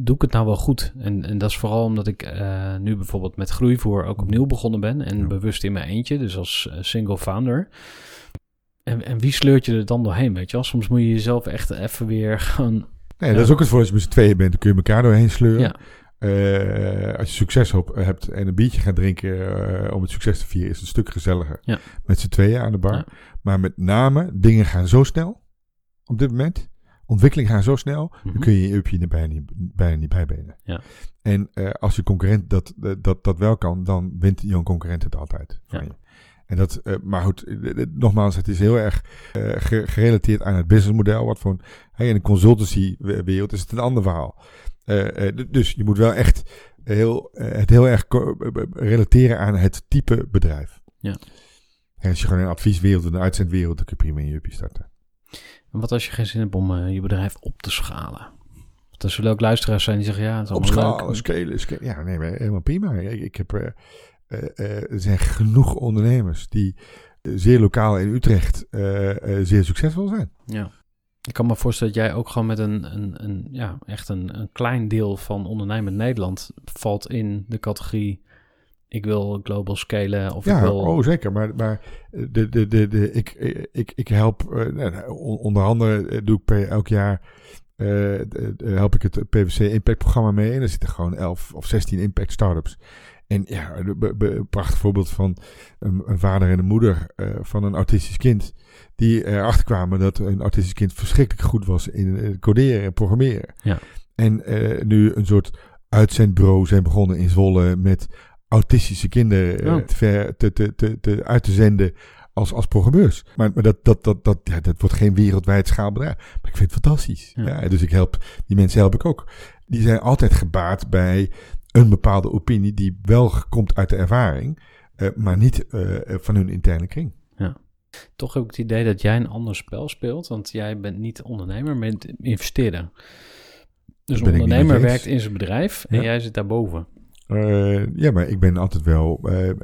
Doe ik het nou wel goed? En, en dat is vooral omdat ik eh, nu bijvoorbeeld met groeivoer ook opnieuw begonnen ben. En Ja. bewust in mijn eentje, dus als eh, single founder. En, en wie sleurt je er dan doorheen, weet je wel? Soms moet je jezelf echt even weer *laughs* gewoon Nee, dat is ook het voor als je met z'n tweeën bent, dan kun je elkaar doorheen sleuren. Ja. Eh, als je succes op hebt en een biertje gaat drinken eh, om het succes te vieren, is het een stuk gezelliger. Ja. Met z'n tweeën aan de bar. Ja. Maar met name, dingen gaan zo snel op dit moment. Ontwikkeling gaan zo snel, Mhm. dan kun je je upje er bijna niet, bijna niet bijbenen. Ja. En eh, als je concurrent dat, dat, dat wel kan, dan wint jouw concurrent het altijd van je. En dat, maar goed, nogmaals, het is heel erg ge- gerelateerd aan het businessmodel. Wat voor, hey, in de consultancywereld is het een ander verhaal. Eh, eh, dus je moet wel echt heel, eh, het heel erg relateren aan het type bedrijf. Ja. En als je gewoon een advieswereld, in een uitzendwereld, dan kun je prima in je upje starten. En wat als je geen zin hebt om je bedrijf op te schalen? Want er zullen ook luisteraars zijn die zeggen, ja, het is Opschalen, leuk. scalen, scalen. Ja, nee, maar helemaal prima. Ik, ik heb, er zijn genoeg ondernemers die zeer lokaal in Utrecht zeer succesvol zijn. Ja. Ik kan me voorstellen dat jij ook gewoon met een, een, een ja, echt een, een klein deel van ondernemend Nederland valt in de categorie ik wil global scalen of ik Ja, wil... oh zeker. Maar, maar de, de, de, de, ik, ik, ik help, eh, nou, on- onder andere eh, doe ik per elk jaar, de- help ik het PwC Impact programma mee. En er zitten gewoon 11 of 16 impact startups. En ja, een prachtig voorbeeld van een, een vader en een moeder van een autistisch kind. Die erachter kwamen dat een autistisch kind verschrikkelijk goed was in eh, coderen en programmeren. Ja. En eh, nu een soort uitzendbureau zijn begonnen in Zwolle met autistische kinderen eh, Oh. te, ver, te, te, te, te uit te zenden als, als programmeurs. Maar, maar dat, dat, dat, dat, ja, dat wordt geen wereldwijd schaalbedrijf. Maar ik vind het fantastisch. Ja. Ja. dus ik help, die mensen help ik ook. Die zijn altijd gebaat bij een bepaalde opinie die wel komt uit de ervaring, maar niet van hun interne kring. Toch heb ik het idee dat jij een ander spel speelt, want jij bent niet ondernemer, maar bent investeerder. Dus een ondernemer werkt in zijn bedrijf en Ja. jij zit daarboven. Eh, ja, maar ik ben altijd wel eh, eh,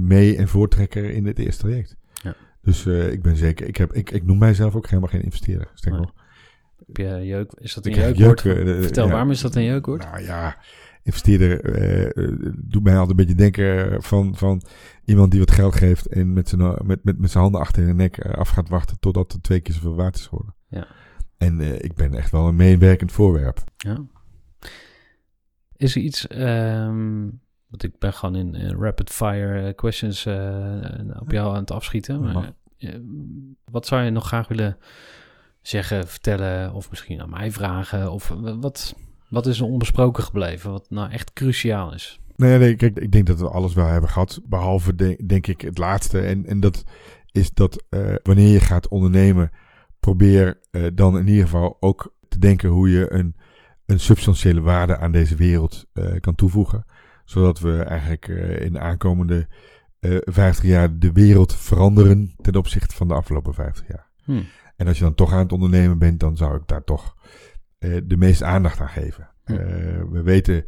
mee- en voortrekker in het eerste traject. Ja. Dus ik ben zeker, ik, heb, ik, ik noem mijzelf ook helemaal geen investeerder. Sterker Nee. nog, Heb je jeuk, is dat een jeukwoord? jeuk, Vertel, ja. waarom is dat een jeukwoord? Nou ja, investeerder eh, eh, doet mij altijd een beetje denken van, van iemand die wat geld geeft en met zijn, met, met, met zijn handen achter in de nek eh, af gaat wachten totdat het twee keer zoveel waard is geworden. Ja. En eh, ik ben echt wel een meewerkend voorwerp. Ja. Is er iets, ehm want ik ben gewoon in eh, rapid fire eh, questions eh, op jou aan het afschieten. Maar, eh, wat zou je nog graag willen zeggen, vertellen of misschien aan mij vragen? Of wat, wat is er onbesproken gebleven, wat nou echt cruciaal is? Nee, nee, kijk, ik denk dat we alles wel hebben gehad. Behalve, de- denk ik, het laatste. En, en dat is dat eh, wanneer je gaat ondernemen, probeer eh, dan in ieder geval ook te denken hoe je een, een substantiële waarde aan deze wereld eh, kan toevoegen. Zodat we eigenlijk in de aankomende eh 50 jaar de wereld veranderen ten opzichte van de afgelopen 50 jaar. Hm. En als je dan toch aan het ondernemen bent, dan zou ik daar toch de meeste aandacht aan geven. Hm. Eh, we weten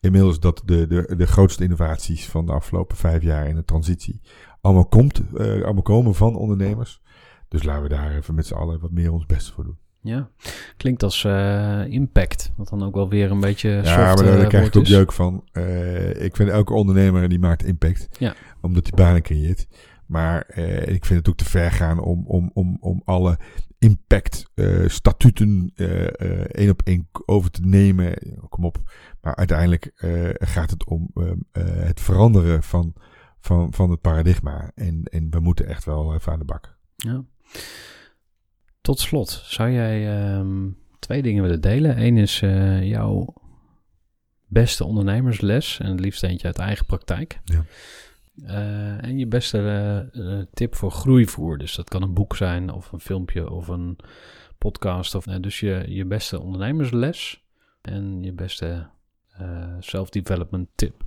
inmiddels dat de, de, de grootste innovaties van de afgelopen vijf jaar in de transitie allemaal, komt, eh, allemaal komen van ondernemers. Dus laten we daar even met z'n allen wat meer ons best voor doen. Ja, klinkt als eh, impact, wat dan ook wel weer een beetje ja, soft maar daar, eh, daar krijg ik ook jeuk van. Eh, ik vind elke ondernemer die maakt impact. Ja. Omdat hij banen creëert. Maar eh, ik vind het ook te ver gaan om, om, om, om alle impact eh, statuten eh, eh, één op één over te nemen. Kom op. Maar uiteindelijk gaat het om het veranderen van, van, van het paradigma. En, en we moeten echt wel even aan de bak. Ja. Tot slot, zou jij ehm, twee dingen willen delen? Eén is jouw beste ondernemersles en het liefst eentje uit eigen praktijk. Ja. Eh, en je beste eh, eh, tip voor groeivoer. Dus dat kan een boek zijn of een filmpje of een podcast. Of, dus je, je beste ondernemersles en je beste self-development tip.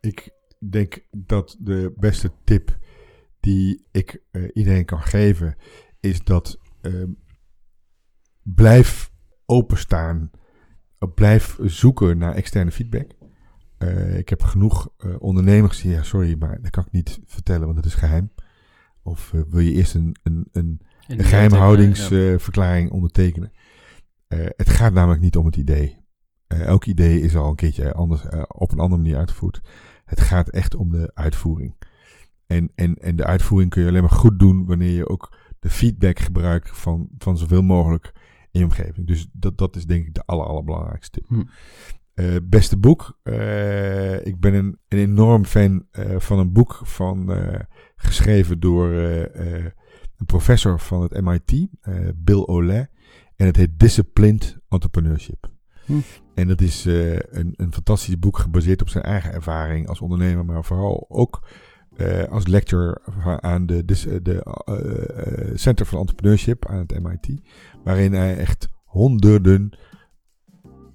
Ik denk dat de beste tip die ik iedereen kan geven, is dat ehm, blijf openstaan, blijf zoeken naar externe feedback. Eh, ik heb genoeg eh, ondernemers die, ja, sorry, maar dat kan ik niet vertellen, want dat is geheim. Of eh, wil je eerst een, een, een, En een geheimhoudingsverklaring ondertekenen? Eh, het gaat namelijk niet om het idee. Eh, elk idee is al een keertje anders, eh, op een andere manier uitgevoerd. Het gaat echt om de uitvoering. En, en, en de uitvoering kun je alleen maar goed doen wanneer je ook de feedback gebruikt van, van zoveel mogelijk in je omgeving. Dus dat, dat is denk ik de aller, allerbelangrijkste tip. Hm. Eh, beste boek. Eh, ik ben een, een enorm fan eh, van een boek van, geschreven door een professor van het MIT, Bill Ole. En het heet Disciplined Entrepreneurship. Hm. En dat is een, een fantastisch boek gebaseerd op zijn eigen ervaring als ondernemer, maar vooral ook als lecturer aan de, de eh, Center for Entrepreneurship aan het MIT. Waarin hij echt honderden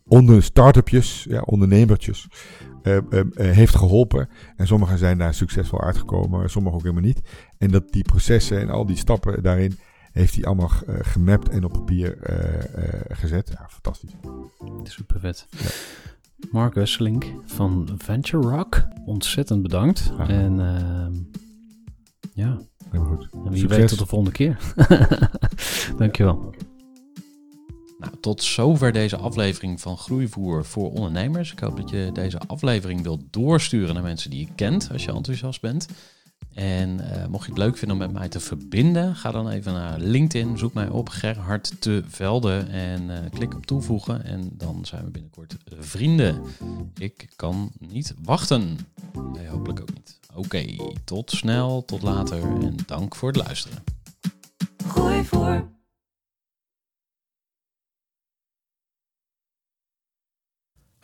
onder start-upjes, ja, ondernemertjes, eh, eh, eh, heeft geholpen. En sommigen zijn daar succesvol uitgekomen, sommigen ook helemaal niet. En dat die processen en al die stappen daarin heeft hij allemaal gemapt en op papier gezet. Ja, fantastisch. Super vet. Mark Wesselink van Venture Rock, ontzettend bedankt. Graag En ehm, ja, Helemaal goed. en wie Succes. weet tot de volgende keer. *laughs* Dankjewel. Nou, tot zover deze aflevering van Groeivoer voor ondernemers. Ik hoop dat je deze aflevering wilt doorsturen naar mensen die je kent als je enthousiast bent. En eh, mocht je het leuk vinden om met mij te verbinden, ga dan even naar LinkedIn, zoek mij op Gerhard te Velde en eh, klik op toevoegen. En dan zijn we binnenkort vrienden. Ik kan niet wachten. Jij hopelijk ook niet. Oké, tot snel, tot later en dank voor het luisteren.